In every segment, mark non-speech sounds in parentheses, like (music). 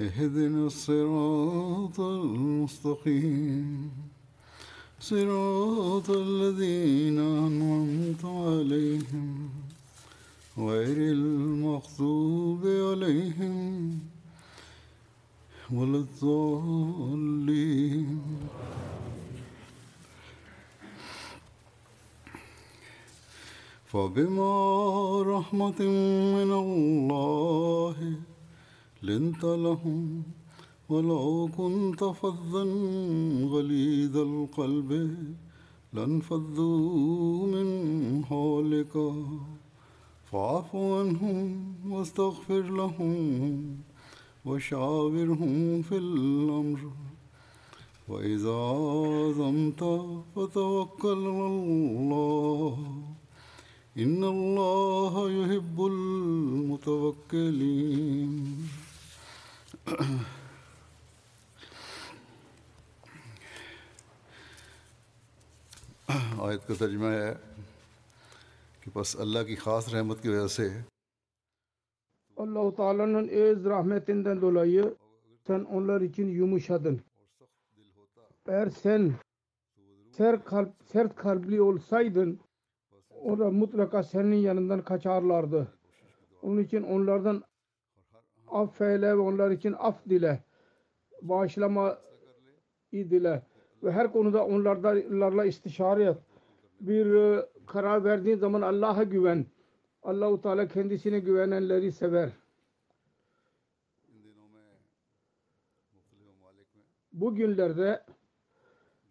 اهدنا الصراط المستقيم. صراط الذين أنعمت عليهم غير المغضوب عليهم ولا الضالين. فبما رحمة من الله لنت لهم ولو كنت فظا غليظ القلب لانفضوا من حولك. فاعف عنهم واستغفر لهم وشاورهم في الأمر. وإذا عزمت فتوكل على الله. إن الله يحب المتوكلين. آیت کا ترجمہ ہے کہ بس اللہ کی خاص رحمت کی وجہ سے Allah Teala'nın öz rahmetinden dolayı sen onlar için yumuşadın. Eğer sen sert, kalp, sert kalpli olsaydın o da mutlaka senin yanından kaçarlardı. Onun için onlardan affeyle ve onlar için af dile. Bağışlama dile. Ve her konuda onlarla istişare et. Bir e, karar verdiğin zaman Allah'a güven. Allahu Teala kendisine güvenenleri sever. Bugünlerde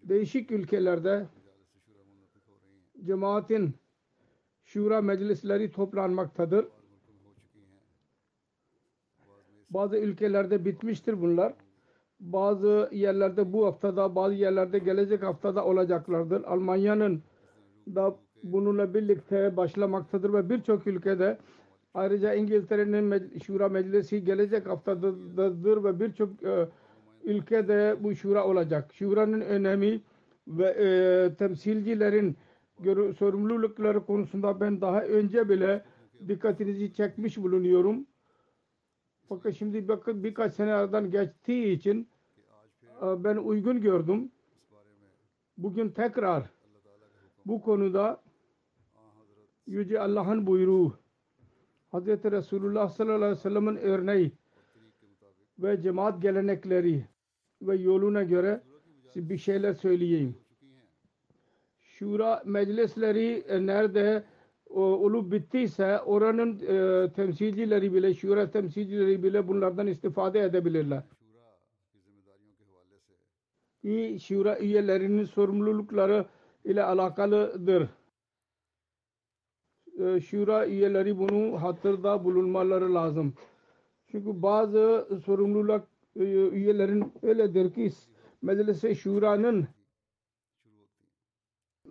değişik ülkelerde cemaatin şura meclisleri toplanmaktadır. Bazı ülkelerde bitmiştir bunlar. Bazı yerlerde bu haftada, bazı yerlerde gelecek haftada olacaklardır. Almanya'nın da bununla birlikte başlamaktadır ve birçok ülkede ayrıca İngiltere'nin şura meclisi gelecek haftadır ve birçok e, ülkede bu şura olacak. Şuranın önemi ve e, temsilcilerin sorumlulukları konusunda ben daha önce bile dikkatinizi çekmiş bulunuyorum. Fakat şimdi bakın birkaç sene aradan geçtiği için e, ben uygun gördüm. Bugün tekrar bu konuda Yüce Allah'ın buyruğu Hz. Resulullah sallallahu aleyhi ve sellem'in örneği ve cemaat gelenekleri ve yoluna göre bir şeyler söyleyeyim. Şura meclisleri nerede olup bittiyse oranın e, temsilcileri bile, şura temsilcileri bile bunlardan istifade edebilirler. İyi şura üyelerinin sorumlulukları ile alakalıdır. E, şura üyeleri bunu hatırda bulunmaları lazım. Çünkü bazı sorumluluk e, üyelerin öyledir ki meclise şuranın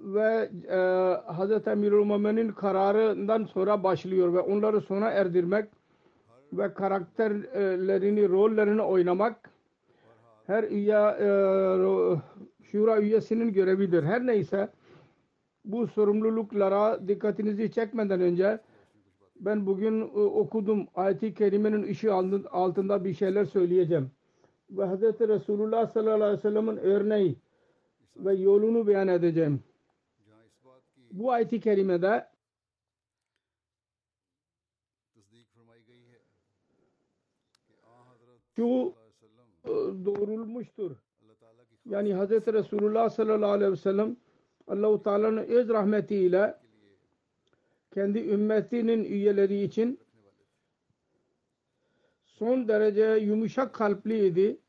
ve e, Hz. Emirül kararından sonra başlıyor ve onları sona erdirmek ve karakterlerini, rollerini oynamak her üye e, şura üyesinin görevidir. Her neyse bu sorumluluklara dikkatinizi çekmeden önce ben bugün e, okudum ayet-i kerimenin ışığı altında bir şeyler söyleyeceğim. Ve Hz. Resulullah sallallahu aleyhi ve sellem'in örneği ve yolunu beyan edeceğim bu ayet-i kerimede şu e, doğrulmuştur. Yani Hz. Resulullah sallallahu aleyhi ve sellem Allahu Teala'nın öz rahmetiyle kendi ümmetinin üyeleri için son derece yumuşak kalpliydi.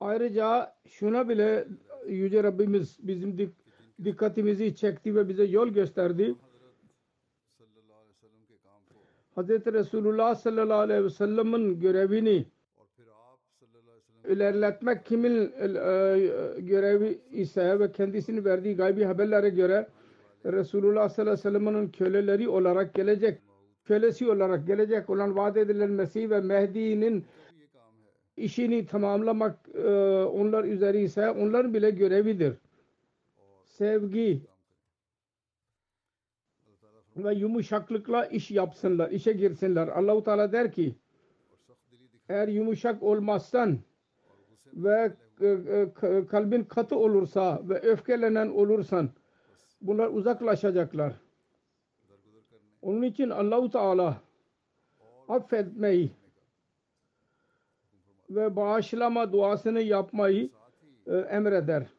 Ayrıca şuna bile Yüce Rabbimiz bizim dik dikkatimizi çekti ve bize yol gösterdi. Hz. Resulullah sallallahu aleyhi ve sellem'in görevini ilerletmek kimin e, e, görevi ise ve kendisini verdiği gaybi haberlere göre Resulullah sallallahu aleyhi ve sellem'in köleleri olarak gelecek kölesi olarak gelecek olan vaat edilen Mesih ve Mehdi'nin işini tamamlamak e, onlar üzeri ise onların bile görevidir sevgi ve yumuşaklıkla iş yapsınlar, işe girsinler. Allahu Teala der ki eğer yumuşak olmazsan ve e, e, kalbin katı olursa ve öfkelenen olursan bunlar uzaklaşacaklar. Onun için Allahu Teala affetmeyi ve bağışlama duasını yapmayı e, emreder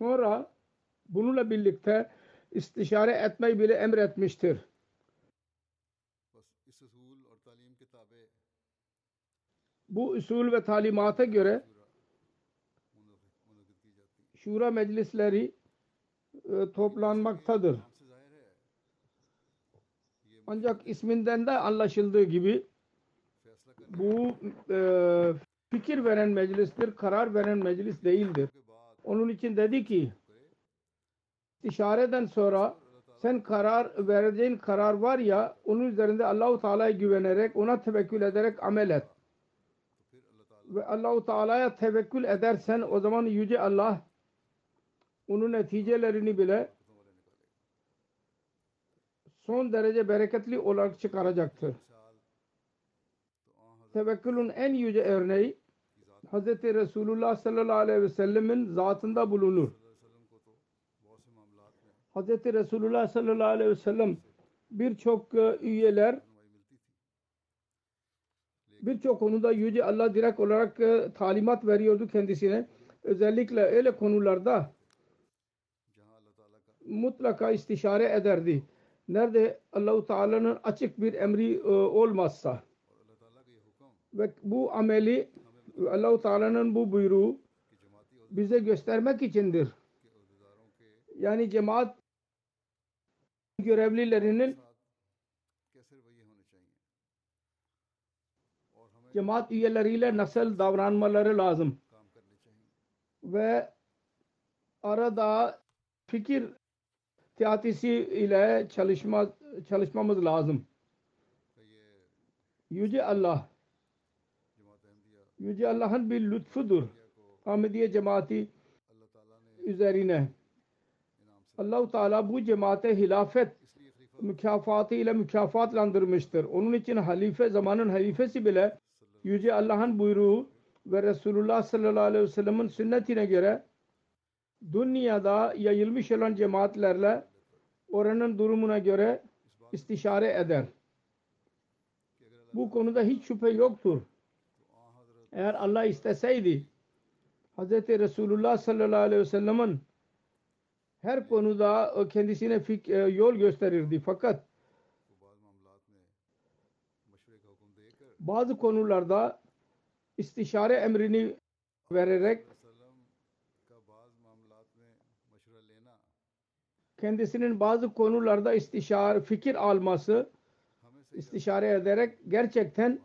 sonra bununla birlikte istişare etmeyi bile emretmiştir. Bu usul ve talimata göre şura meclisleri e, toplanmaktadır. Ancak isminden de anlaşıldığı gibi bu e, fikir veren meclistir, karar veren meclis değildir. Onun için dedi ki işareden sonra sen karar vereceğin karar var ya onun üzerinde Allahu Teala'ya güvenerek ona tevekkül ederek amel et. Ve Allahu Teala'ya tevekkül edersen o zaman yüce Allah onun neticelerini bile son derece bereketli olarak çıkaracaktır. Tevekkülün en yüce örneği Hz. Resulullah sallallahu aleyhi ve sellemin zatında bulunur. Hz. Resulullah sallallahu aleyhi ve sellem birçok e, üyeler birçok konuda Yüce Allah direkt olarak e, talimat veriyordu kendisine. Özellikle öyle konularda mutlaka istişare ederdi. Nerede Allahu Teala'nın açık bir emri e, olmazsa ve bu ameli Allah-u Teala'nın bu buyruğu bize göstermek içindir. Yani cemaat görevlilerinin cemaat üyeleriyle nasıl davranmaları lazım ve arada fikir teatisi ile çalışma çalışmamız lazım. Yüce Allah Yüce Allah'ın bir lütfudur. Ahmediye cemaati üzerine. Allahu Teala bu cemaate hilafet mükafatı ile mükafatlandırmıştır. Onun için halife zamanın halifesi bile Yüce Allah'ın buyruğu ve Resulullah sallallahu aleyhi ve sellem'in sünnetine göre dünyada yayılmış olan cemaatlerle oranın durumuna göre istişare eder. Bu konuda hiç şüphe yoktur. Eğer Allah isteseydi Hz. Resulullah sallallahu aleyhi ve sellem'in her konuda kendisine fik e, yol gösterirdi. Fakat bazı konularda istişare emrini vererek kendisinin bazı konularda istişare fikir alması istişare ederek gerçekten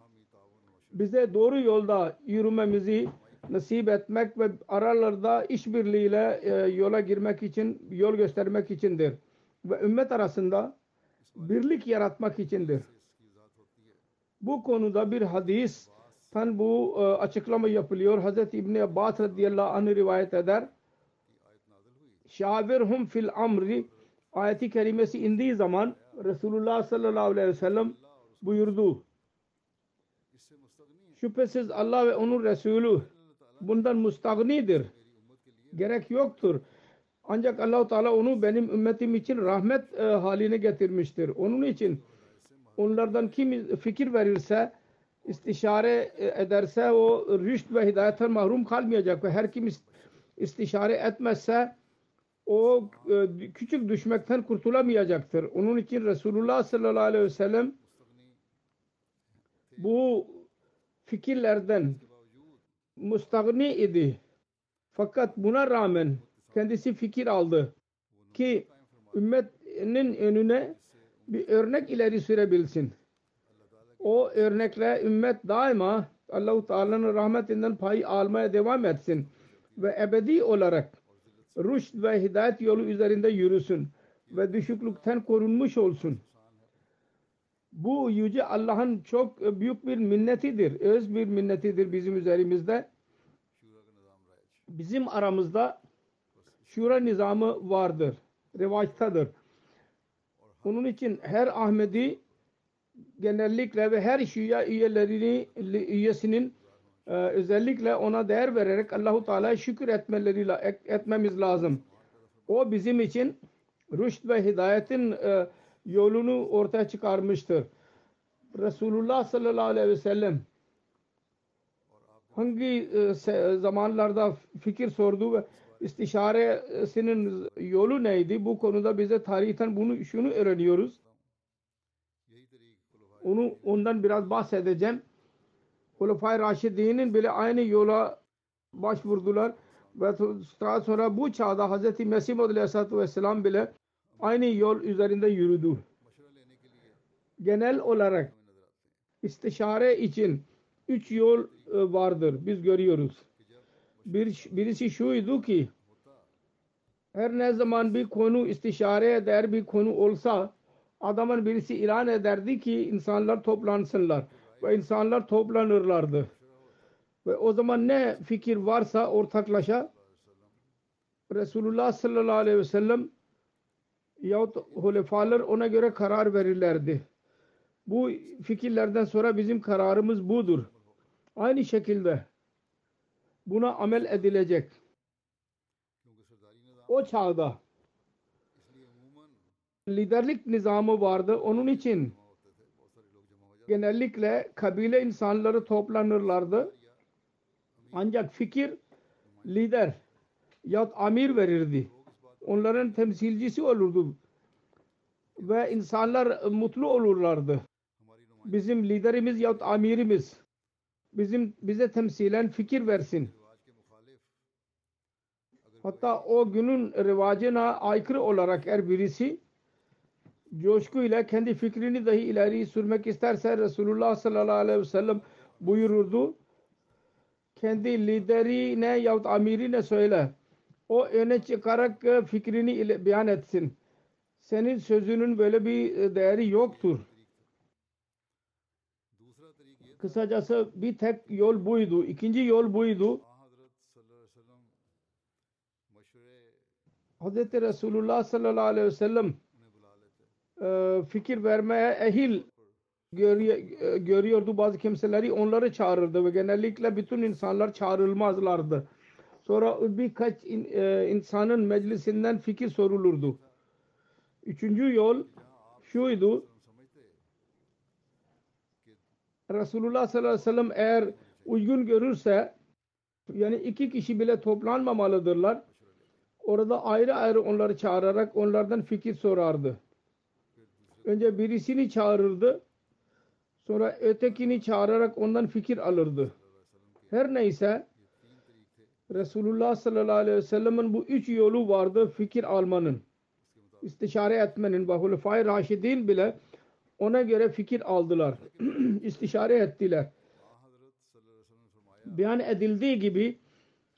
bize doğru yolda yürümemizi nasip etmek ve aralarda işbirliğiyle e, yola girmek için yol göstermek içindir ve ümmet arasında birlik yaratmak içindir. Bu konuda bir hadis tan bu e, açıklama yapılıyor. Hz. İbni Abbas radıyallahu anh rivayet eder. Şavirhum fil amri ayeti kerimesi indiği zaman Resulullah sallallahu aleyhi ve sellem buyurdu. Şüphesiz Allah ve onun Resulü bundan mustagnidir. Gerek yoktur. Ancak allah Teala onu benim ümmetim için rahmet e, haline getirmiştir. Onun için onlardan kim fikir verirse, istişare e, ederse o rüşt ve hidayetten mahrum kalmayacak ve her kim istişare etmezse o e, küçük düşmekten kurtulamayacaktır. Onun için Resulullah sallallahu aleyhi ve sellem bu fikirlerden müstahni idi. Fakat buna rağmen kendisi fikir aldı ki ümmetinin önüne bir örnek ileri sürebilsin. O örnekle ümmet daima Allah-u Teala'nın rahmetinden pay almaya devam etsin ve ebedi olarak rüşt ve hidayet yolu üzerinde yürüsün ve düşüklükten korunmuş olsun. Bu yüce Allah'ın çok büyük bir minnetidir. Öz bir minnetidir bizim üzerimizde. Bizim aramızda şura nizamı vardır. Revaçtadır. Onun için her Ahmedi genellikle ve her Şia üyelerini üyesinin e, özellikle ona değer vererek Allahu Teala'ya şükür etmeleri etmemiz lazım. O bizim için rüşt ve hidayetin e, yolunu ortaya çıkarmıştır. Resulullah sallallahu aleyhi ve sellem hangi e, zamanlarda fikir sordu ve istişaresinin yolu neydi? Bu konuda bize tarihten bunu şunu öğreniyoruz. Onu ondan biraz bahsedeceğim. Hulefai Raşidi'nin bile aynı yola başvurdular ve daha sonra bu çağda Hz. Mesih Aleyhisselatü Vesselam bile aynı yol üzerinde yürüdü. Genel olarak istişare için üç yol e, vardır. Biz görüyoruz. Bir, birisi şuydu ki her ne zaman bir konu istişareye değer bir konu olsa adamın birisi ilan ederdi ki insanlar toplansınlar ve insanlar toplanırlardı. Ve o zaman ne fikir varsa ortaklaşa Resulullah sallallahu aleyhi ve sellem yahut hulefalar ona göre karar verirlerdi. Bu fikirlerden sonra bizim kararımız budur. Aynı şekilde buna amel edilecek. O çağda liderlik nizamı vardı. Onun için genellikle kabile insanları toplanırlardı. Ancak fikir lider yahut amir verirdi. Onların temsilcisi olurdu. Ve insanlar mutlu olurlardı. Bizim liderimiz yahut amirimiz bizim bize temsilen fikir versin. Hatta o günün rivacına aykırı olarak eğer birisi coşkuyla kendi fikrini dahi ileri sürmek isterse Resulullah sallallahu aleyhi ve sellem buyururdu. Kendi liderine yahut amirine söyle. O öne çıkarak fikrini beyan etsin. Senin sözünün böyle bir değeri yoktur. Kısacası bir tek yol buydu. İkinci yol buydu. Hz. Resulullah sallallahu aleyhi ve sellem e, fikir vermeye ehil e, görüyordu bazı kimseleri onları çağırırdı ve genellikle bütün insanlar çağrılmazlardı. Sonra birkaç in, e, insanın meclisinden fikir sorulurdu. Üçüncü yol şuydu. Resulullah sallallahu aleyhi ve sellem eğer uygun görürse yani iki kişi bile toplanmamalıdırlar. Orada ayrı ayrı onları çağırarak onlardan fikir sorardı. Önce birisini çağırırdı. Sonra ötekini çağırarak ondan fikir alırdı. Her neyse Resulullah sallallahu aleyhi ve sellem'in bu üç yolu vardı fikir almanın. istişare etmenin ve Hulefai Raşidin bile ona göre fikir aldılar. (clears throat) istişare ettiler. Beyan edildiği gibi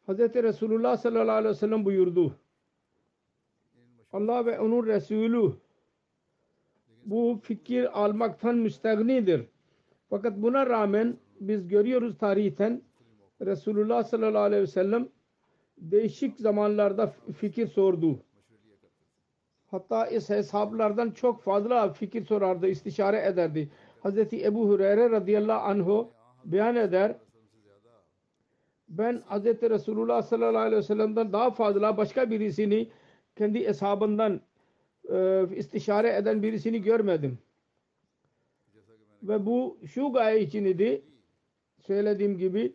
Hz. Resulullah sallallahu aleyhi ve sellem buyurdu. Allah ve onun Resulü bu fikir almaktan müstegnidir. Fakat buna rağmen biz görüyoruz tarihten Resulullah sallallahu aleyhi ve sellem değişik zamanlarda fikir sordu. Hatta is hesaplardan çok fazla fikir sorardı, istişare ederdi. Hazreti Ebu Hureyre radıyallahu anhu beyan eder. Ben Hazreti Resulullah sallallahu aleyhi ve sellem'den daha fazla başka birisini kendi eshabından e, istişare eden birisini görmedim. Ve bu şu gaye için idi. söylediğim gibi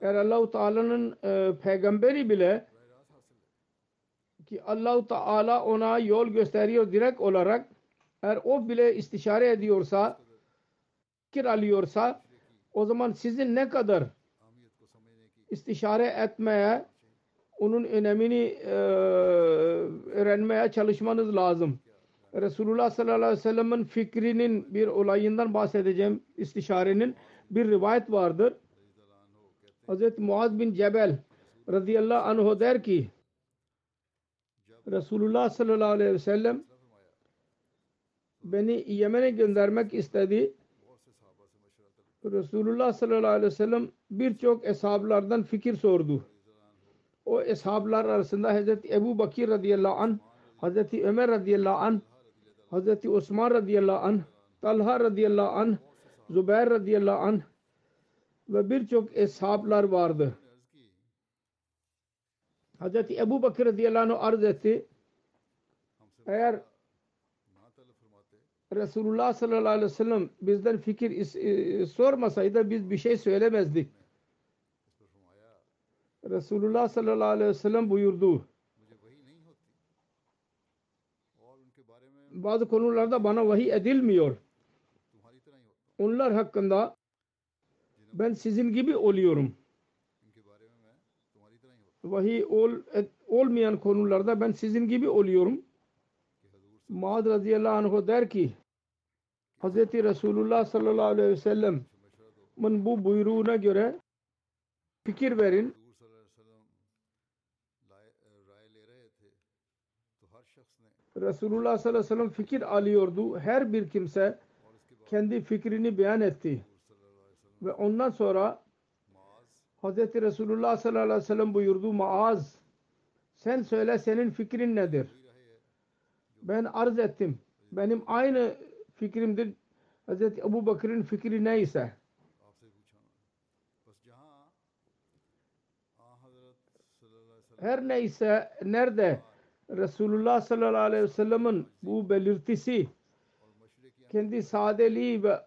eğer Allah-u Teala'nın e, peygamberi bile ki Allah-u Teala ona yol gösteriyor direkt olarak eğer o bile istişare ediyorsa fikir alıyorsa o zaman sizin ne kadar istişare etmeye onun önemini e, öğrenmeye çalışmanız lazım. Resulullah sallallahu aleyhi ve sellem'in fikrinin bir olayından bahsedeceğim istişarenin bir rivayet vardır. Hazreti Muaz bin Cebel radıyallahu anh der ki Resulullah sallallahu aleyhi ve sellem beni Yemen'e göndermek istedi. Resulullah sallallahu aleyhi ve sellem birçok eshablardan fikir sordu. O eshablar arasında Hazreti Ebu Bakir radıyallahu anh, Hazreti Ömer radıyallahu anh, Hazreti Osman radıyallahu anh, Talha radıyallahu anh, Zübeyir radıyallahu anh ve birçok eshablar vardı. Hazreti Ebu Bakır radıyallahu anh arz etti. Eğer Resulullah sallallahu aleyhi ve sellem bizden fikir e, sormasaydı biz bir şey söylemezdik. Resulullah sallallahu aleyhi ve sellem buyurdu. Bazı konularda bana vahiy edilmiyor. Onlar hakkında ben sizin gibi oluyorum. Vahiy ol, et, olmayan konularda ben sizin gibi oluyorum. Muad radıyallahu anh der ki Hz. Resulullah sallallahu aleyhi ve sellem'in bu buyruğuna göre fikir verin. Resulullah sallallahu aleyhi ve sellem fikir alıyordu. Her bir kimse kendi fikrini beyan etti. Ve ondan sonra Hz. Resulullah sallallahu aleyhi ve sellem buyurdu Maaz sen söyle senin fikrin nedir? Ben arz ettim. Benim aynı fikrimdir. Hz. Ebu Bakır'ın fikri neyse. Her neyse nerede Resulullah sallallahu aleyhi ve sellem'in bu belirtisi kendi sadeliği ve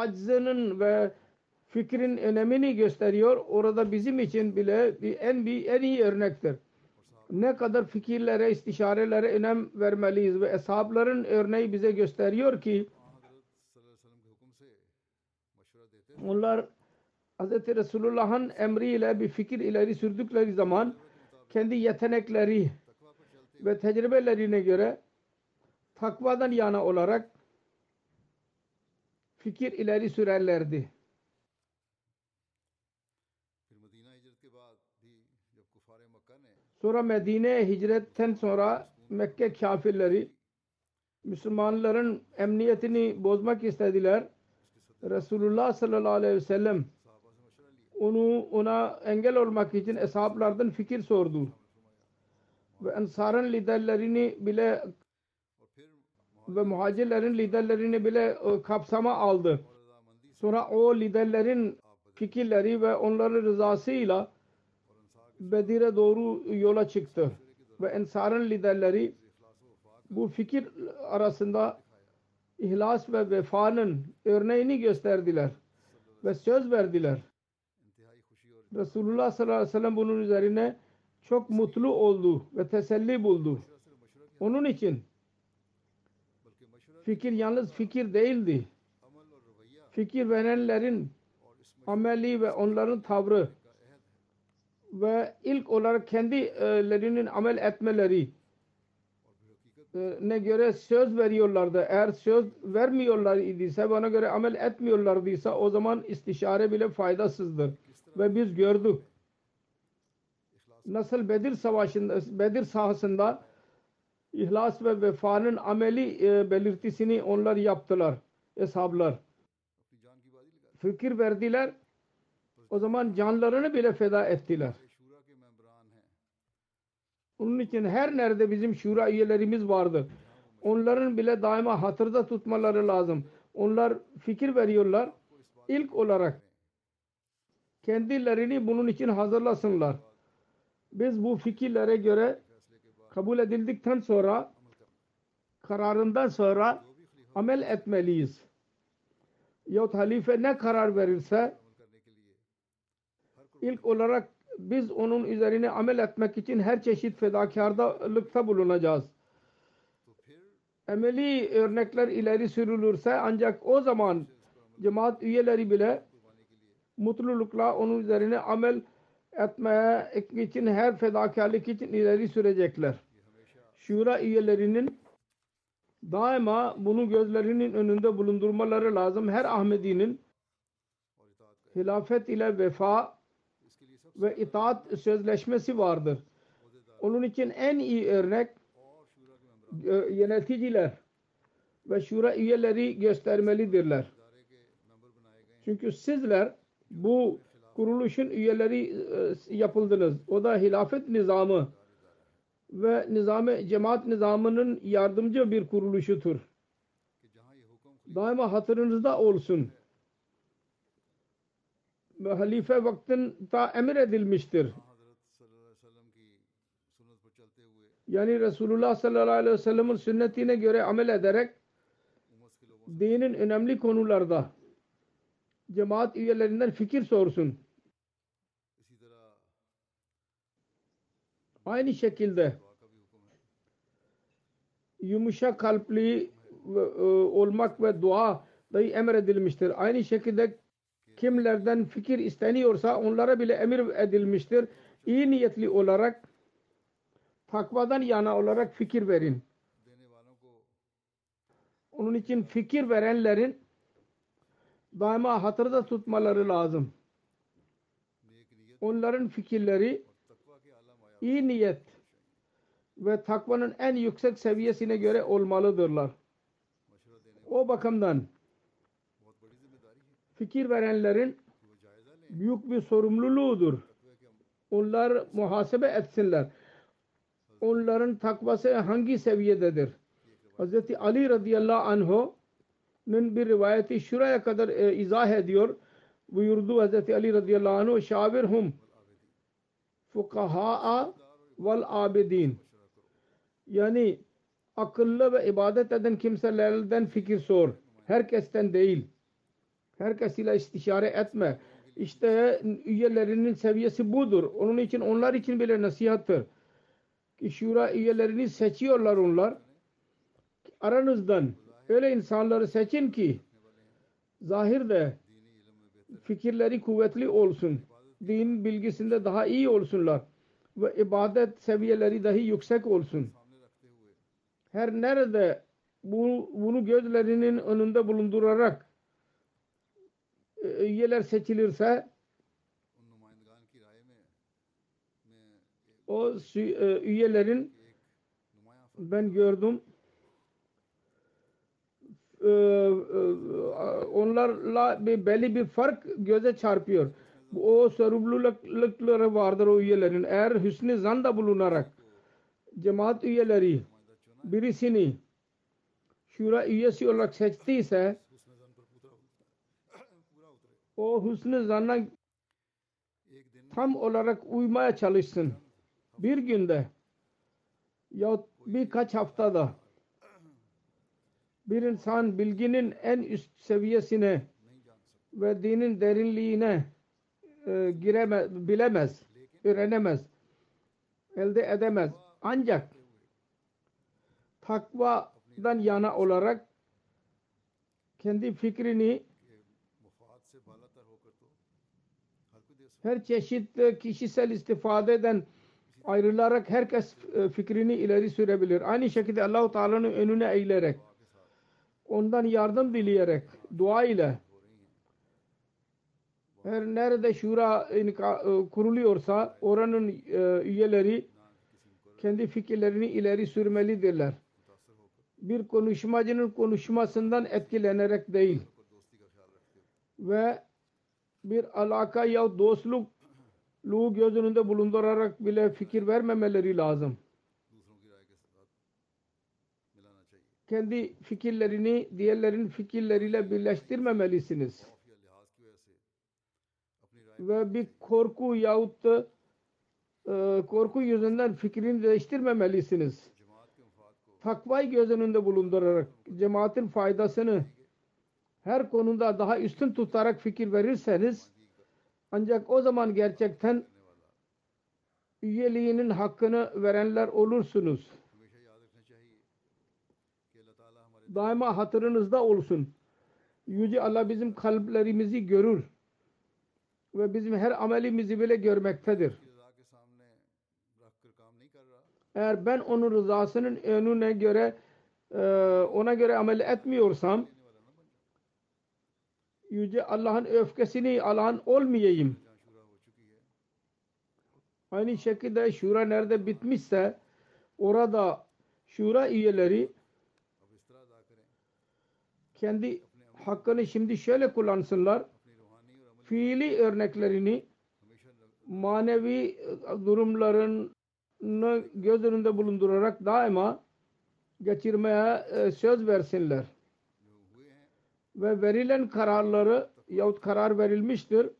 aczının ve fikrin önemini gösteriyor. Orada bizim için bile bir en bir en iyi örnektir. Ne kadar fikirlere, istişarelere önem vermeliyiz ve eshabların örneği bize gösteriyor ki onlar Hz. Resulullah'ın emriyle bir fikir ileri sürdükleri zaman kendi yetenekleri ve tecrübelerine göre takvadan yana olarak fikir ileri sürerlerdi. Sonra Medine'ye hicretten sonra Mekke kafirleri Müslümanların emniyetini bozmak istediler. Resulullah sallallahu aleyhi ve sellem onu ona engel olmak için eshablardan fikir sordu. Ve ensarın liderlerini bile ve muhacirlerin liderlerini bile e, kapsama aldı. Sonra o liderlerin fikirleri ve onların rızasıyla Bedir'e doğru yola çıktı. Ve ensarın liderleri bu fikir arasında ihlas ve vefanın örneğini gösterdiler. Ve söz verdiler. Resulullah sallallahu aleyhi ve sellem bunun üzerine çok mutlu oldu ve teselli buldu. Onun için fikir yalnız fikir değildi. Fikir verenlerin ameli ve onların tavrı ve ilk olarak kendilerinin amel etmeleri ne göre söz veriyorlardı. Eğer söz vermiyorlar idiyse bana göre amel etmiyorlardıysa o zaman istişare bile faydasızdır. Ve biz gördük. Nasıl Bedir Savaşı'nda, Bedir sahasında ihlas ve vefanın ameli e, belirtisini onlar yaptılar. Eshablar. Fikir verdiler. O zaman canlarını bile feda ettiler. Onun için her nerede bizim şura üyelerimiz vardır. Onların bile daima hatırda tutmaları lazım. Onlar fikir veriyorlar. İlk olarak kendilerini bunun için hazırlasınlar. Biz bu fikirlere göre kabul edildikten sonra kararından sonra amel etmeliyiz. Yahut halife ne karar verirse İlk olarak biz onun üzerine amel etmek için her çeşit fedakarlıkta bulunacağız. Emeli örnekler ileri sürülürse ancak o zaman cemaat üyeleri bile mutlulukla onun üzerine amel etmeye için her fedakarlık için ileri sürecekler. Şura üyelerinin daima bunu gözlerinin önünde bulundurmaları lazım. Her Ahmedi'nin hilafet ile vefa ve itaat sözleşmesi vardır. Onun için en iyi örnek e, yöneticiler ve şura üyeleri göstermelidirler. Çünkü sizler bu kuruluşun üyeleri e, yapıldınız. O da hilafet nizamı ve nizame cemaat nizamının yardımcı bir kuruluşudur. Daima hatırınızda olsun. Ve halife vaktinde emir edilmiştir. Yani Resulullah sallallahu aleyhi ve sellem'in sünnetine göre amel ederek dinin önemli konularda cemaat üyelerinden fikir sorsun. Aynı şekilde yumuşak kalpli e, olmak ve dua dahi emredilmiştir. Aynı şekilde kimlerden fikir isteniyorsa onlara bile emir edilmiştir. İyi niyetli olarak takvadan yana olarak fikir verin. Onun için fikir verenlerin daima hatırda tutmaları lazım. Onların fikirleri iyi niyet ve takvanın en yüksek seviyesine göre olmalıdırlar. O bakımdan fikir verenlerin büyük bir sorumluluğudur. Onlar muhasebe etsinler. Onların takvası hangi seviyededir? Hz. Ali radıyallahu anh'ın bir rivayeti şuraya kadar e, izah ediyor. Buyurdu Hz. Ali radıyallahu anh şavirhum fukaha'a vel abidin yani akıllı ve ibadet eden kimselerden fikir sor. Herkesten değil. Herkes ile istişare etme. İşte üyelerinin seviyesi budur. Onun için onlar için bile nasihattır. Ki şura üyelerini seçiyorlar onlar. Aranızdan öyle insanları seçin ki zahirde fikirleri kuvvetli olsun. Din bilgisinde daha iyi olsunlar. Ve ibadet seviyeleri dahi yüksek olsun. Her nerede bu, bunu gözlerinin önünde bulundurarak üyeler seçilirse o üyelerin ben gördüm onlarla bir belli bir fark göze çarpıyor. O sorumlulukları vardır o üyelerin. Eğer hüsnü zanda bulunarak cemaat üyeleri birisini şura üyesi olarak seçtiyse o hüsnü zanna tam olarak uymaya çalışsın. Bir günde ya birkaç haftada bir insan bilginin en üst seviyesine ve dinin derinliğine e, giremez, bilemez, öğrenemez, elde edemez. Ancak takvadan yana olarak kendi fikrini her çeşit kişisel istifadeden ayrılarak herkes e, fikrini ileri sürebilir. Aynı şekilde Allahu Teala'nın önüne eğilerek ondan yardım dileyerek dua ile her nerede şura e, kuruluyorsa oranın e, üyeleri kendi fikirlerini ileri sürmelidirler. Bir konuşmacının konuşmasından etkilenerek değil ve bir alaka ya dostluk göz önünde bulundurarak bile fikir vermemeleri lazım. Kendi fikirlerini diğerlerin fikirleriyle birleştirmemelisiniz ve bir korku yahut da e, korku yüzünden fikrini değiştirmemelisiniz. Takvayı göz önünde bulundurarak cemaatin faydasını her konuda daha üstün tutarak fikir verirseniz ancak o zaman gerçekten üyeliğinin hakkını verenler olursunuz. Daima hatırınızda olsun. Yüce Allah bizim kalplerimizi görür ve bizim her amelimizi bile görmektedir. Eğer ben onun rızasının önüne göre e, ona göre amel etmiyorsam Yüce Allah'ın öfkesini alan olmayayım. Aynı şekilde şura nerede bitmişse orada şura üyeleri kendi hakkını şimdi şöyle kullansınlar fiili örneklerini manevi e, durumlarını göz önünde bulundurarak daima geçirmeye e, söz versinler. Ve verilen kararları yahut karar verilmiştir.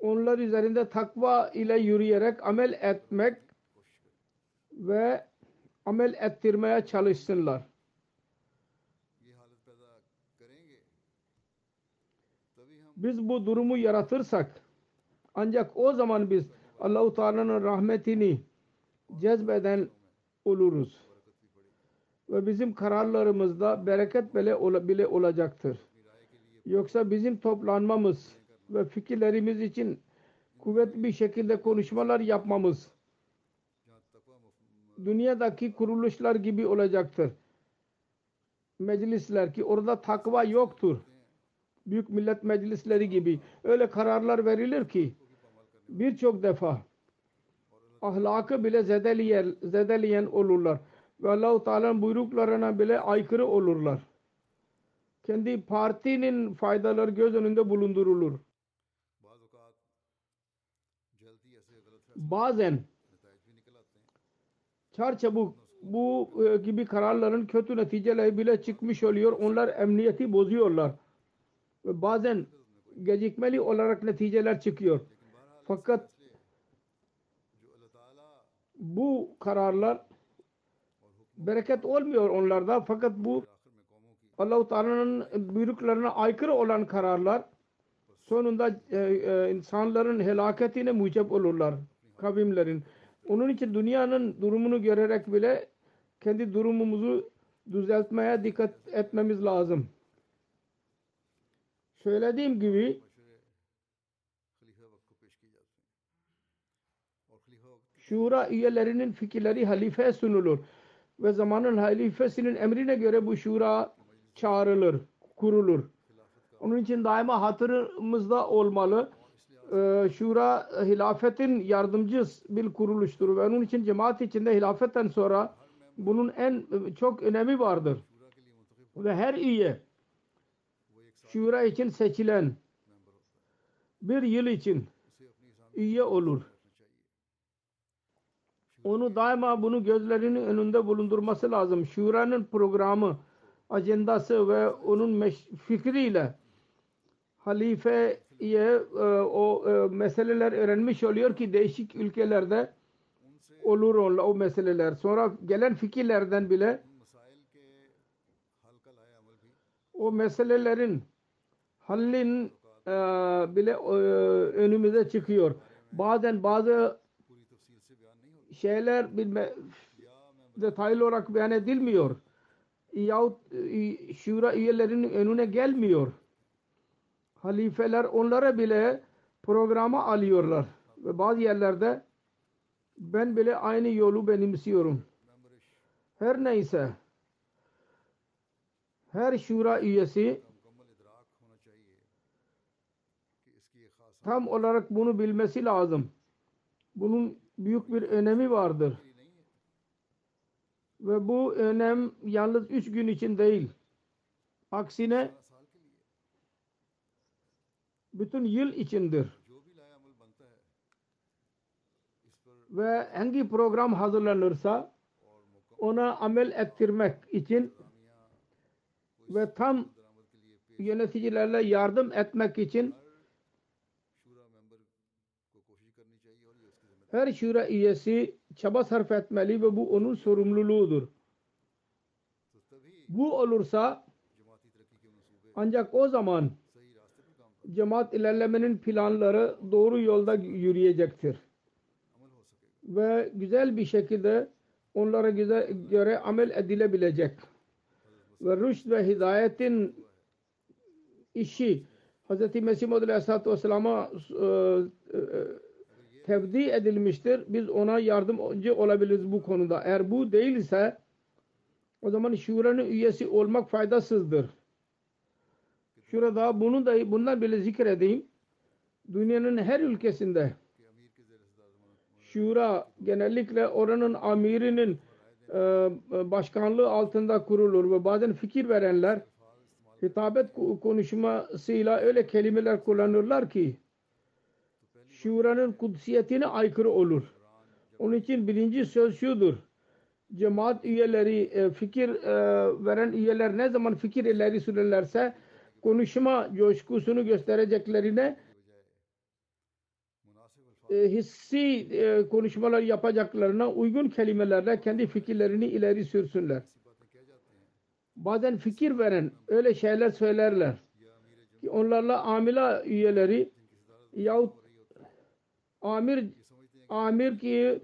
Onlar üzerinde takva ile yürüyerek amel etmek ve amel ettirmeye çalışsınlar. Biz bu durumu yaratırsak ancak o zaman biz Allahu Teala'nın rahmetini cezbeden oluruz. Ve bizim kararlarımızda bereket bile, bile olacaktır. Yoksa bizim toplanmamız ve fikirlerimiz için kuvvetli bir şekilde konuşmalar yapmamız dünyadaki kuruluşlar gibi olacaktır. Meclisler ki orada takva yoktur Büyük Millet Meclisleri gibi öyle kararlar verilir ki birçok defa ahlakı bile zedeleyen, zedeleyen olurlar. Ve Allah-u Teala'nın buyruklarına bile aykırı olurlar. Kendi partinin faydaları göz önünde bulundurulur. Bazen çarçabuk bu e, gibi kararların kötü neticeleri bile çıkmış oluyor. Onlar emniyeti bozuyorlar bazen gecikmeli olarak neticeler çıkıyor. Fakat bu kararlar bereket olmuyor onlarda fakat bu Allah-u Teala'nın buyruklarına aykırı olan kararlar sonunda e, e, insanların helaketine mucep olurlar kavimlerin. Onun için dünyanın durumunu görerek bile kendi durumumuzu düzeltmeye dikkat etmemiz lazım söylediğim gibi şura üyelerinin fikirleri halife sunulur ve zamanın halifesinin emrine göre bu şura çağrılır, kurulur. Onun için daima hatırımızda olmalı. Ee, şura hilafetin yardımcı bir kuruluştur ve onun için cemaat içinde hilafetten sonra bunun en çok önemi vardır. Ve her üye şura için seçilen bir yıl için üye olur. Onu daima bunu gözlerinin önünde bulundurması lazım. Şura'nın programı, ajandası ve onun fikriyle halifeye e, o e, meseleler öğrenmiş oluyor ki değişik ülkelerde olur o meseleler. Sonra gelen fikirlerden bile o meselelerin hallin e, bile e, önümüze çıkıyor. Bazen bazı şeyler bilme, detaylı olarak beyan edilmiyor. Yahut e, şura üyelerinin önüne gelmiyor. Halifeler onlara bile programa alıyorlar. Ve bazı yerlerde ben bile aynı yolu benimsiyorum. Her neyse her şura üyesi tam olarak bunu bilmesi lazım. Bunun büyük bir önemi vardır. Ve bu önem yalnız üç gün için değil. Aksine bütün yıl içindir. Ve hangi program hazırlanırsa ona amel ettirmek için ve tam yöneticilerle yardım etmek için her şura üyesi çaba sarf etmeli ve bu onun sorumluluğudur. Bu olursa ancak o zaman cemaat ilerlemenin planları doğru yolda yürüyecektir. Ve güzel bir şekilde onlara güzel göre amel edilebilecek. Ve rüşd ve hidayetin işi Hz. Mesih Muhammed Aleyhisselatü Vesselam'a e, e, tevdi edilmiştir. Biz ona yardımcı olabiliriz bu konuda. Eğer bu değilse o zaman şuranın üyesi olmak faydasızdır. Şurada bunu da bundan bile zikredeyim. Dünyanın her ülkesinde şura genellikle oranın amirinin e, başkanlığı altında kurulur ve bazen fikir verenler hitabet konuşmasıyla öyle kelimeler kullanırlar ki şuranın kudsiyetine aykırı olur. Onun için birinci söz şudur. Cemaat üyeleri, e, fikir e, veren üyeler ne zaman fikir ileri sürerlerse konuşma coşkusunu göstereceklerine e, hissi konuşmalar yapacaklarına uygun kelimelerle kendi fikirlerini ileri sürsünler. Bazen fikir veren öyle şeyler söylerler ki onlarla amila üyeleri yahut amir amir ki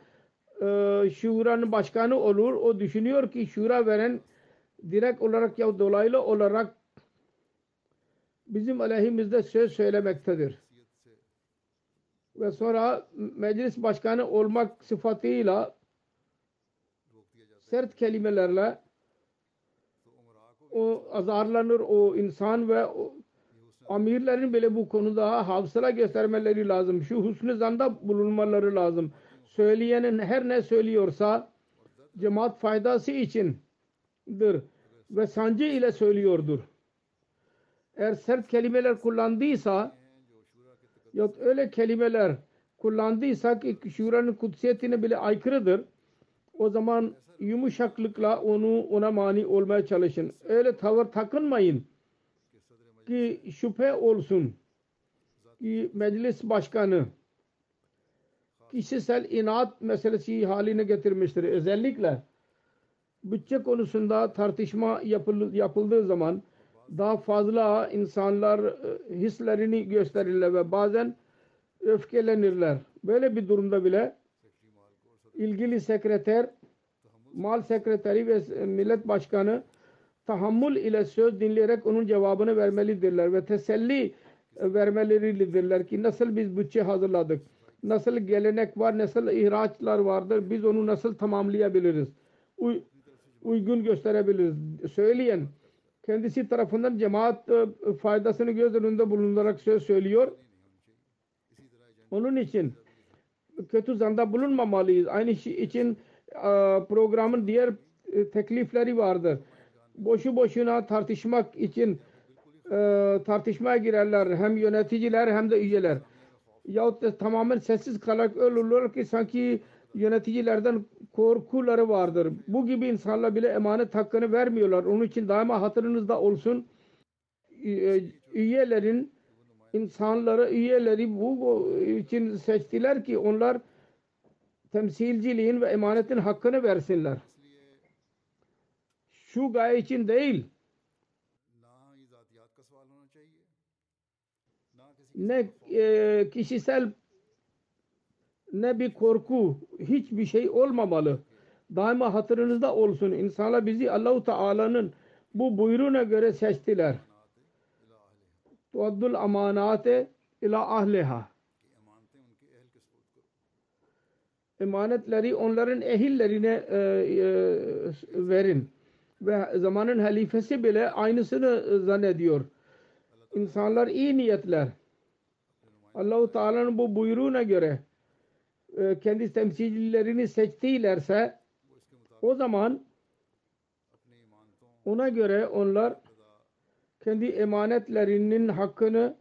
e, şuranın başkanı olur. O düşünüyor ki şura veren direkt olarak ya dolaylı olarak bizim aleyhimizde söz söylemektedir. Ve sonra meclis başkanı olmak sıfatıyla sert kelimelerle o azarlanır o insan ve o, amirlerin bile bu konuda hafıza göstermeleri lazım. Şu husnü zanda bulunmaları lazım. Söyleyenin her ne söylüyorsa cemaat faydası içindir ve sancı ile söylüyordur. Eğer sert kelimeler kullandıysa ya öyle kelimeler kullandıysa ki şuranın kutsiyetine bile aykırıdır. O zaman yumuşaklıkla onu ona mani olmaya çalışın. Öyle tavır takınmayın ki şüphe olsun ki meclis başkanı kişisel inat meselesi haline getirmiştir. Özellikle bütçe konusunda tartışma yapıldığı zaman daha fazla insanlar e, hislerini gösterirler ve bazen öfkelenirler. Böyle bir durumda bile ilgili sekreter, mal sekreteri ve millet başkanı tahammül ile söz dinleyerek onun cevabını vermelidirler ve teselli vermeleridirler ki nasıl biz bütçe hazırladık, nasıl gelenek var, nasıl ihraçlar vardır, biz onu nasıl tamamlayabiliriz, Uy uygun gösterebiliriz. Söyleyen kendisi tarafından cemaat e, faydasını göz önünde bulundurarak söz söylüyor. Onun için kötü zanda bulunmamalıyız. Aynı için e, programın diğer e, teklifleri vardır. Boşu boşuna tartışmak için tartışmaya girerler. Hem yöneticiler hem de üyeler. Yahut da tamamen sessiz kalarak ölürler ki sanki yöneticilerden korkuları vardır. Bu gibi insanlar bile emanet hakkını vermiyorlar. Onun için daima hatırınızda olsun üyelerin insanları üyeleri bu için seçtiler ki onlar temsilciliğin ve emanetin hakkını versinler. Şu gaye için değil. Ne e, kişisel ne bir korku, hiçbir şey olmamalı. Daima hatırınızda olsun. İnsanlar bizi Allahu Teala'nın bu buyruğuna göre seçtiler. Tuaddul amanate ila ahliha. Emanetleri onların ehillerine e, e, verin. Ve zamanın halifesi bile aynısını zannediyor. İnsanlar iyi niyetler. Allahu Teala'nın bu buyruğuna göre e, kendi temsilcilerini seçtilerse o zaman ona göre onlar kendi emanetlerinin hakkını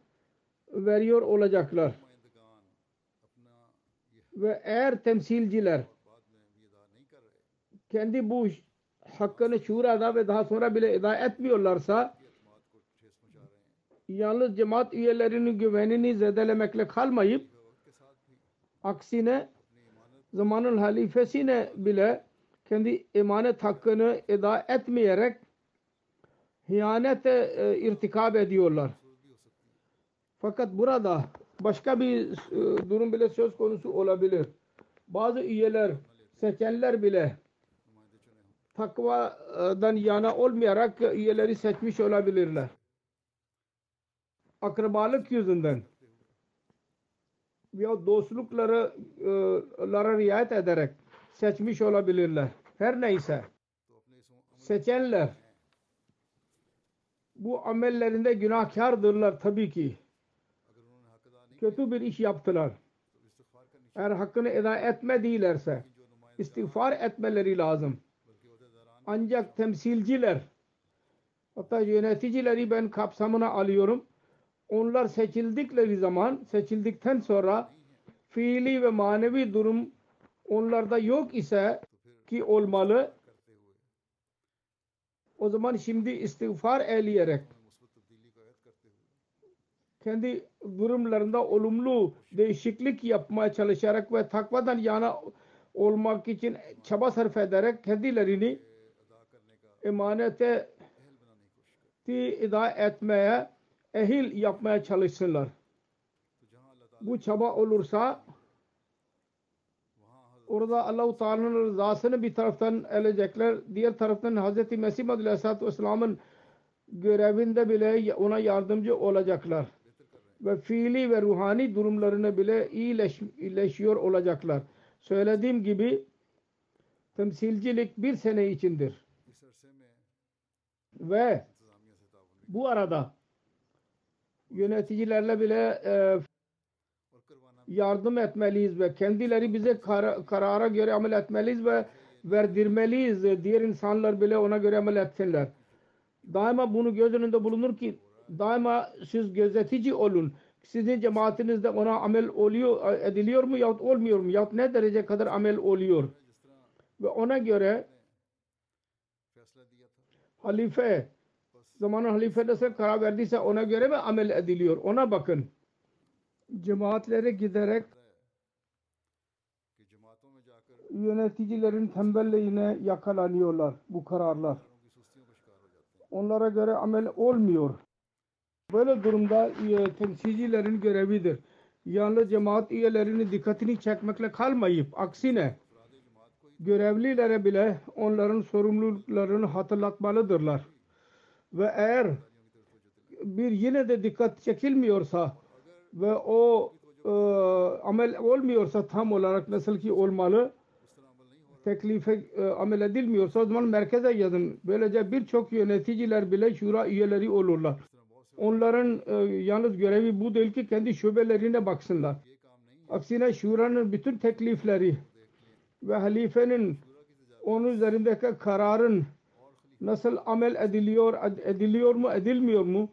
veriyor olacaklar. Ve eğer temsilciler kendi bu hakkını şurada ve daha sonra bile eda etmiyorlarsa yalnız cemaat üyelerinin güvenini zedelemekle kalmayıp Aksine zamanın halifesine bile kendi emanet hakkını eda etmeyerek hıyanete e, irtikab ediyorlar. Fakat burada başka bir e, durum bile söz konusu olabilir. Bazı üyeler, seçenler bile takvadan yana olmayarak üyeleri seçmiş olabilirler. Akrabalık yüzünden veya dostlukları e, lara riayet ederek seçmiş olabilirler. Her neyse seçenler bu amellerinde günahkardırlar tabii ki. Kötü bir iş yaptılar. Eğer hakkını eda etmedilerse istiğfar etmeleri lazım. Ancak temsilciler hatta yöneticileri ben kapsamına alıyorum. Onlar seçildikleri zaman seçildikten sonra fiili ve manevi durum onlarda yok ise ki olmalı o zaman şimdi istiğfar eyleyerek kendi durumlarında olumlu değişiklik yapmaya çalışarak ve takvadan yana olmak için çaba sarf ederek kendilerini emanete ida etmeye ehil yapmaya çalışsınlar. Bu çaba olursa orada Allah-u Teala'nın rızasını bir taraftan elecekler. Diğer taraftan Hz. Mesih Aleyhisselatü Vesselam'ın görevinde bile ona yardımcı olacaklar. Ve fiili ve ruhani durumlarını bile iyileş, iyileşiyor olacaklar. Söylediğim gibi temsilcilik bir sene içindir. Ve bu arada yöneticilerle bile e, yardım etmeliyiz ve kendileri bize kar karara göre amel etmeliyiz ve verdirmeliyiz. Diğer insanlar bile ona göre amel etsinler. Daima bunu göz önünde bulunur ki daima siz gözetici olun. Sizin cemaatinizde ona amel oluyor, ediliyor mu yahut olmuyor mu yahut ne derece kadar amel oluyor. Ve ona göre halife zamanın halife nasıl karar verdiyse ona göre mi amel ediliyor? Ona bakın. Cemaatlere giderek yöneticilerin tembelliğine yakalanıyorlar bu kararlar. Onlara göre amel olmuyor. Böyle durumda e, temsilcilerin görevidir. Yalnız cemaat üyelerinin dikkatini çekmekle kalmayıp aksine görevlilere bile onların sorumluluklarını hatırlatmalıdırlar. Ve eğer bir yine de dikkat çekilmiyorsa ve o e, amel olmuyorsa tam olarak nasıl ki olmalı teklife e, amel edilmiyorsa o zaman merkeze yazın. Böylece birçok yöneticiler bile şura üyeleri olurlar. Onların e, yalnız görevi bu değil ki kendi şubelerine baksınlar. Aksine şuranın bütün teklifleri ve halifenin onun üzerindeki kararın nasıl amel ediliyor, ediliyor mu, edilmiyor mu?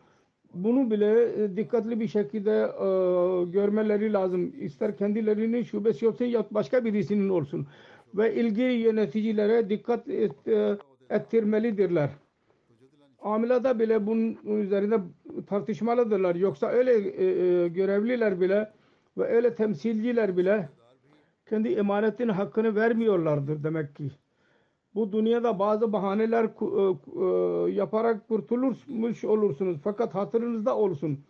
Bunu bile e, dikkatli bir şekilde e, görmeleri lazım. İster kendilerinin şubesi olsun ya başka birisinin olsun. Ve ilgi yöneticilere dikkat et, e, ettirmelidirler. Amilada bile bunun üzerinde tartışmalıdırlar. Yoksa öyle e, e, görevliler bile ve öyle temsilciler bile kendi emanetin hakkını vermiyorlardır demek ki bu dünyada bazı bahaneler e, e, yaparak kurtulmuş olursunuz. Fakat hatırınızda olsun.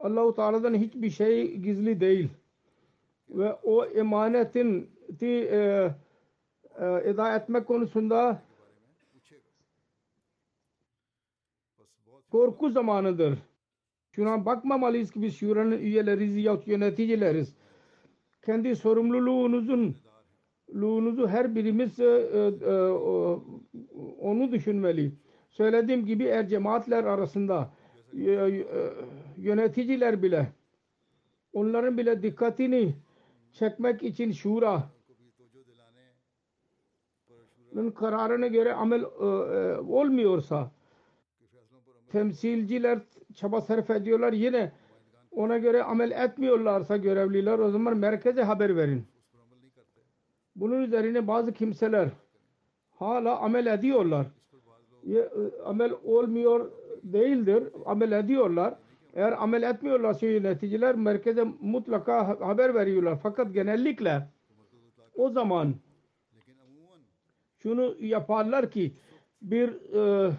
Allahu Teala'dan hiçbir şey gizli değil. Ve o emanetin e, e, eda etmek konusunda korku zamanıdır. Şuna bakmamalıyız ki biz şuranın üyeleriz ya yöneticileriz. Kendi sorumluluğunuzun luğunuzu her birimiz e, e, onu düşünmeli. Söylediğim gibi eğer cemaatler arasında e, e, yöneticiler bile onların bile dikkatini çekmek için şura kararına göre amel e, e, olmuyorsa temsilciler çaba sarf ediyorlar yine ona göre amel etmiyorlarsa görevliler o zaman merkeze haber verin. Bunun üzerine bazı kimseler hala amel ediyorlar. E, amel olmuyor değildir. Amel ediyorlar. Eğer amel etmiyorlarsa yöneticiler merkeze mutlaka haber veriyorlar. Fakat genellikle o zaman şunu yaparlar ki bir e,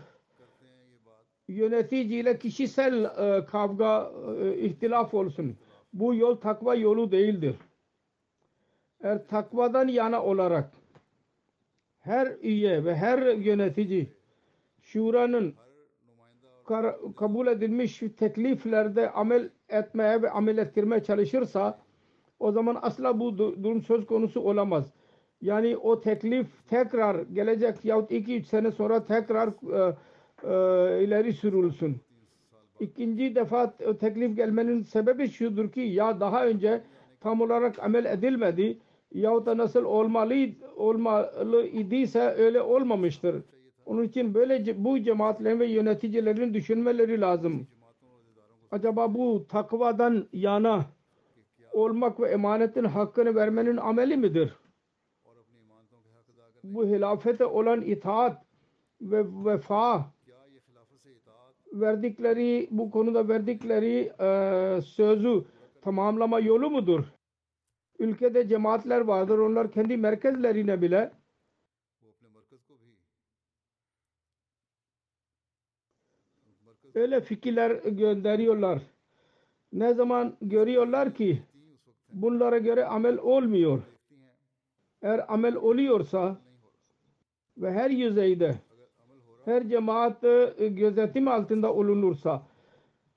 yöneticiyle kişisel e, kavga, e, ihtilaf olsun. Bu yol takva yolu değildir. Eğer takvadan yana olarak her üye ve her yönetici şuranın kabul edilmiş tekliflerde amel etmeye ve amel ettirmeye çalışırsa o zaman asla bu du- durum söz konusu olamaz. Yani o teklif tekrar gelecek yahut 2-3 sene sonra tekrar e, ileri sürülsün. İkinci defa teklif gelmenin sebebi şudur ki ya daha önce tam olarak amel edilmedi yahut da nasıl olmalı olmalı idiyse öyle olmamıştır. Onun için böyle bu cemaatlerin ve yöneticilerin düşünmeleri lazım. Acaba bu takvadan yana olmak ve emanetin hakkını vermenin ameli midir? Bu hilafete olan itaat ve vefa verdikleri bu konuda verdikleri e, sözü tamamlama yolu mudur? Ülkede cemaatler vardır. Onlar kendi merkezlerine bile öyle fikirler gönderiyorlar. Ne zaman görüyorlar ki bunlara göre amel olmuyor. Eğer amel oluyorsa ve her yüzeyde her cemaat e, gözetim altında olunursa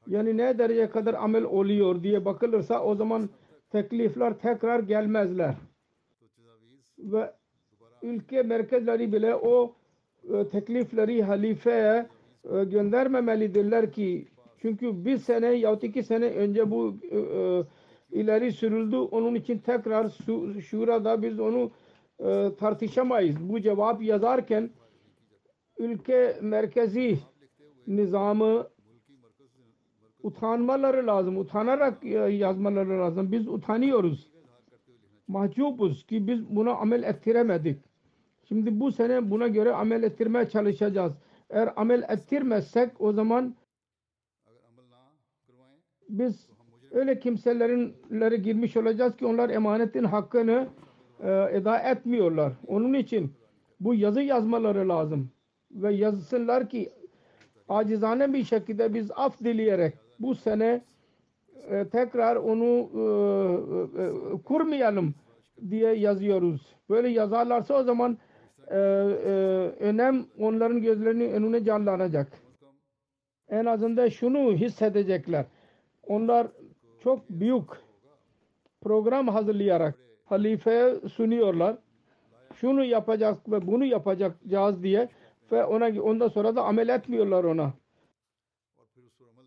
yani ne derece kadar amel oluyor diye bakılırsa o zaman teklifler tekrar gelmezler. Ve ülke merkezleri bile o e, teklifleri halifeye e, göndermemelidirler ki çünkü bir sene yahut iki sene önce bu ileri sürüldü. Onun için tekrar şurada biz onu tartışamayız. Bu cevap yazarken ülke merkezi nizamı utanmaları lazım. Utanarak yazmaları lazım. Biz utanıyoruz. Mahcubuz ki biz buna amel ettiremedik. Şimdi bu sene buna göre amel ettirmeye çalışacağız. Eğer amel ettirmezsek o zaman biz öyle kimselerinlere girmiş olacağız ki onlar emanetin hakkını e, eda etmiyorlar. Onun için bu yazı yazmaları lazım. Ve yazsınlar ki acizane bir şekilde biz af dileyerek bu sene e, tekrar onu e, e, kurmayalım diye yazıyoruz. Böyle yazarlarsa o zaman e, e, önem onların gözlerinin önüne canlanacak. En azından şunu hissedecekler. Onlar çok büyük program hazırlayarak halifeye sunuyorlar. Şunu yapacak ve bunu yapacağız diye ve ona ondan sonra da amel etmiyorlar ona.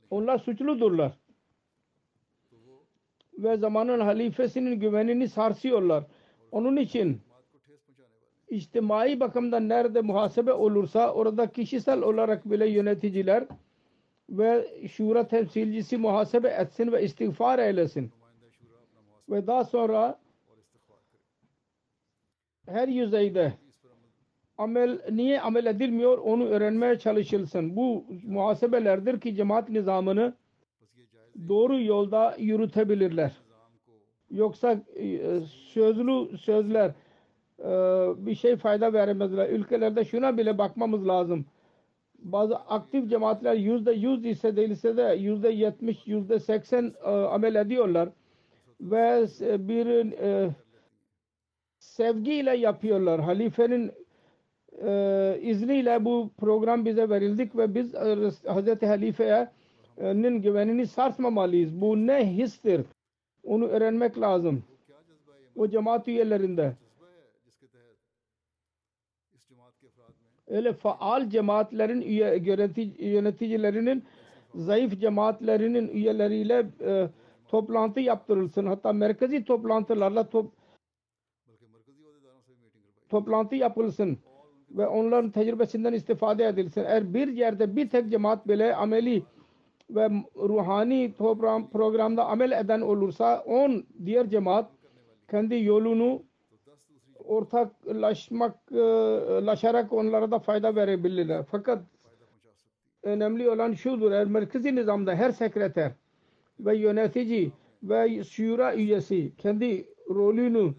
Onlar suçludurlar. Ve zamanın halifesinin güvenini sarsıyorlar. Onun için içtimai bakımdan nerede muhasebe olursa orada kişisel olarak bile yöneticiler ve şura temsilcisi muhasebe etsin ve istiğfar eylesin. Ve daha sonra her yüzeyde amel niye amel edilmiyor onu öğrenmeye çalışılsın. Bu muhasebelerdir ki cemaat nizamını doğru yolda yürütebilirler. Yoksa e, sözlü sözler e, bir şey fayda veremezler. Ülkelerde şuna bile bakmamız lazım. Bazı aktif cemaatler yüzde yüz ise değilse de yüzde yetmiş, yüzde seksen e, amel ediyorlar. Ve bir sevgiyle yapıyorlar. Halifenin e, izniyle bu program bize verildik ve biz e, Hz. Halife'nin güvenini sarsmamalıyız. Bu ne histir? Onu öğrenmek lazım. O cemaat üyelerinde. Öyle faal cemaatlerin üye, yönetici, yöneticilerinin zayıf cemaatlerinin üyeleriyle e, toplantı yaptırılsın. Hatta merkezi toplantılarla top, toplantı yapılsın ve onların tecrübesinden istifade edilsin. Eğer bir yerde bir tek cemaat bile ameli ve ruhani program, programda amel eden olursa on diğer cemaat kendi yolunu ortaklaşmak laşarak onlara da fayda verebilirler. Fakat önemli olan şudur. Eğer merkezi nizamda her sekreter ve yönetici ve şura üyesi kendi rolünü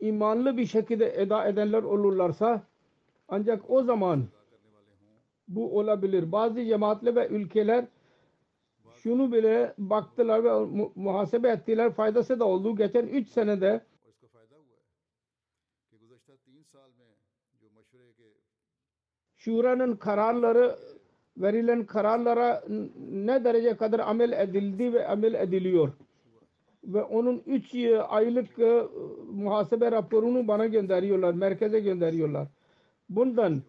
imanlı bir şekilde eda edenler olurlarsa ancak o zaman bu olabilir. Bazı cemaatler ve ülkeler şunu bile baktılar ve muhasebe ettiler. Faydası da oldu. Geçen 3 senede Şura'nın kararları verilen kararlara ne derece kadar amel edildi ve amel ediliyor. Ve onun 3 aylık e, muhasebe raporunu bana gönderiyorlar, merkeze gönderiyorlar. Bundan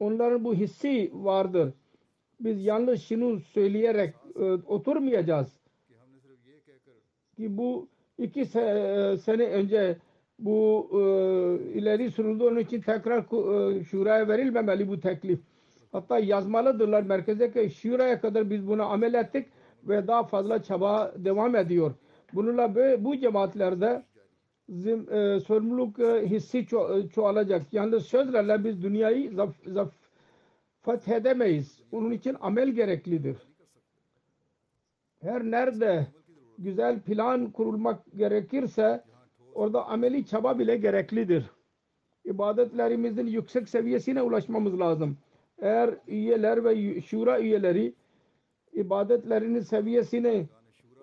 onların bu hissi vardır. Biz yanlış şunu söyleyerek e, oturmayacağız. Ki bu iki se e, sene önce bu e, ileri sürüldü. Onun için tekrar e, şuraya verilmemeli bu teklif. Hatta yazmalıdırlar merkeze ki şuraya kadar biz buna amel ettik ve daha fazla çaba devam ediyor. Bununla bu cemaatlerde zim, e, sorumluluk e, hissi ço- e, çoğalacak. Yalnız sözlerle biz dünyayı zaf, zaf, fethedemeyiz. Onun için amel gereklidir. Her nerede güzel plan kurulmak gerekirse orada ameli çaba bile gereklidir. İbadetlerimizin yüksek seviyesine ulaşmamız lazım. Eğer üyeler ve şura üyeleri ibadetlerinin seviyesini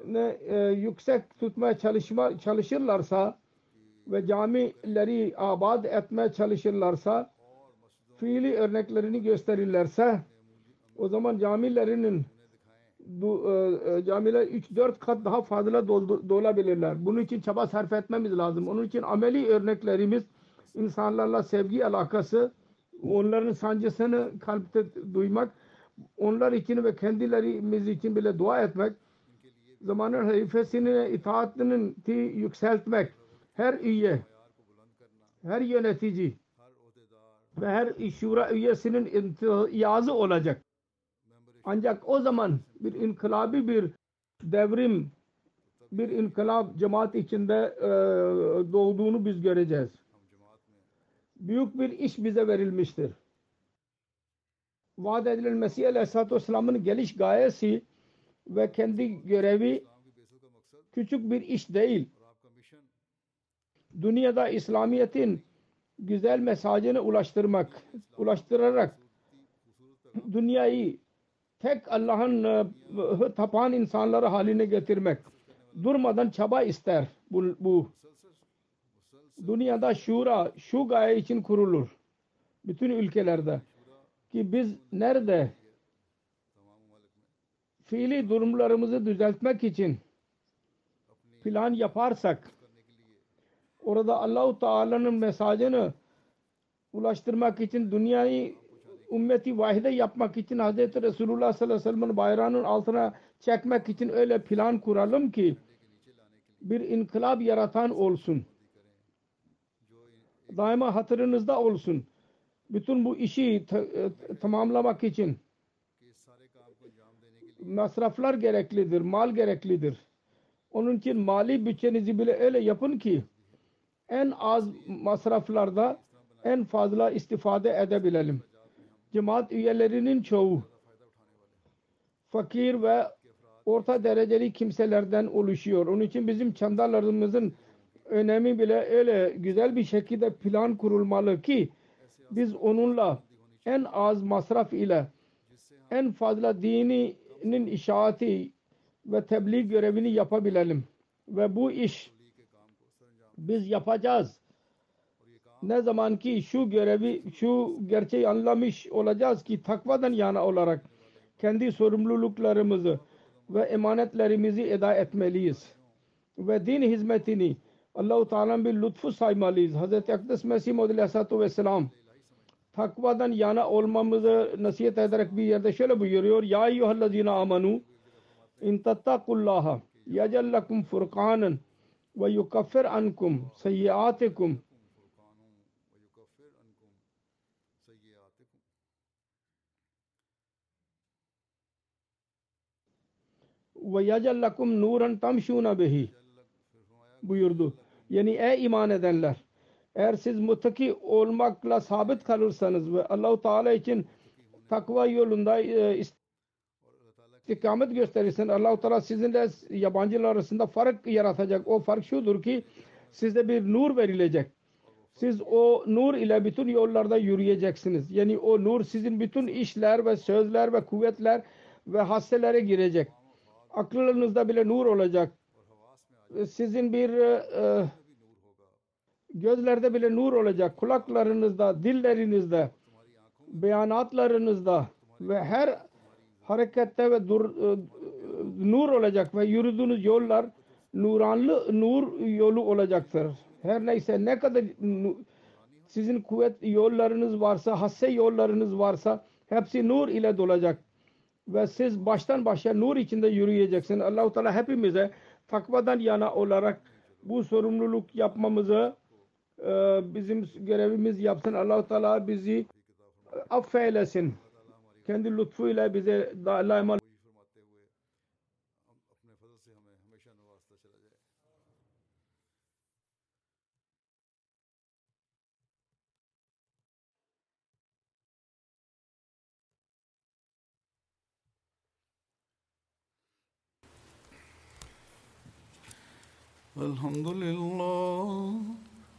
ne, e, yüksek tutmaya çalışma, çalışırlarsa ve camileri abad etmeye çalışırlarsa fiili örneklerini gösterirlerse o zaman camilerinin bu e, e, camiler 3-4 kat daha fazla dolabilirler. Bunun için çaba sarf etmemiz lazım. Onun için ameli örneklerimiz insanlarla sevgi alakası, onların sancısını kalpte duymak, onlar için ve kendilerimiz için bile dua etmek, zamanın halifesine itaatinin ti yükseltmek, her üye, her yönetici ve her şura üyesinin imtiyazı olacak. Ancak o zaman bir inkılabi bir devrim, bir inkılap cemaat içinde e, doğduğunu biz göreceğiz. Büyük bir iş bize verilmiştir. Vaat edilen Mesih Aleyhisselatü Vesselam'ın geliş gayesi ve kendi görevi küçük bir iş değil. Dünyada İslamiyet'in güzel mesajını ulaştırmak, ulaştırarak dünyayı tek Allah'ın e, tapan insanları haline getirmek durmadan çaba ister bu, bu. Dünyada şura şu gaye için kurulur. Bütün ülkelerde. Ki biz nerede fiili durumlarımızı düzeltmek için plan yaparsak orada Allahu Teala'nın mesajını ulaştırmak için dünyayı ümmeti vahide yapmak için Hz. Resulullah sallallahu aleyhi ve sellem'in bayrağının altına çekmek için öyle plan kuralım ki bir inkılap yaratan olsun. Daima hatırınızda olsun. Bütün bu işi tamamlamak için masraflar gereklidir, mal gereklidir. Onun için mali bütçenizi bile öyle yapın ki en az masraflarda en fazla istifade edebilelim. Cemaat üyelerinin çoğu fakir ve orta dereceli kimselerden oluşuyor. Onun için bizim çandalarımızın önemi bile öyle güzel bir şekilde plan kurulmalı ki biz onunla en az masraf ile en fazla dininin işaati ve tebliğ görevini yapabilelim. Ve bu iş biz yapacağız. Ne zaman ki şu görevi, şu gerçeği anlamış olacağız ki takvadan yana olarak kendi sorumluluklarımızı ve emanetlerimizi eda etmeliyiz. Ve din hizmetini Allah-u Teala'nın bir lütfu saymalıyız. Hz. Akdes Mesih Muhammed Aleyhisselatü Vesselam takvadan yana olmamızı nasihat ederek bir yerde şöyle buyuruyor. Ya eyyühellezine amanu in tattakullaha yacallakum furkanen ve yukaffir ankum seyyiatikum ve yacallakum nuran tamşuna behi buyurdu. Yani ey iman edenler eğer siz muttaki olmakla sabit kalırsanız ve Allahu Teala için takva yolunda e, istikamet gösterirseniz Allahu Teala sizinle yabancılar arasında fark yaratacak. O fark şudur ki size bir nur verilecek. Siz o nur ile bütün yollarda yürüyeceksiniz. Yani o nur sizin bütün işler ve sözler ve kuvvetler ve hasselere girecek. Aklınızda bile nur olacak. Sizin bir e, gözlerde bile nur olacak. Kulaklarınızda, dillerinizde, beyanatlarınızda ve her harekette ve dur, e, nur olacak ve yürüdüğünüz yollar nuranlı nur yolu olacaktır. Her neyse ne kadar sizin kuvvet yollarınız varsa, hasse yollarınız varsa hepsi nur ile dolacak. Ve siz baştan başa nur içinde yürüyeceksiniz. Allahu Teala hepimize takvadan yana olarak bu sorumluluk yapmamızı e, bizim görevimiz yapsın. Allahu Teala bizi affeylesin. kendi lütfuyla bize daima الحمد لله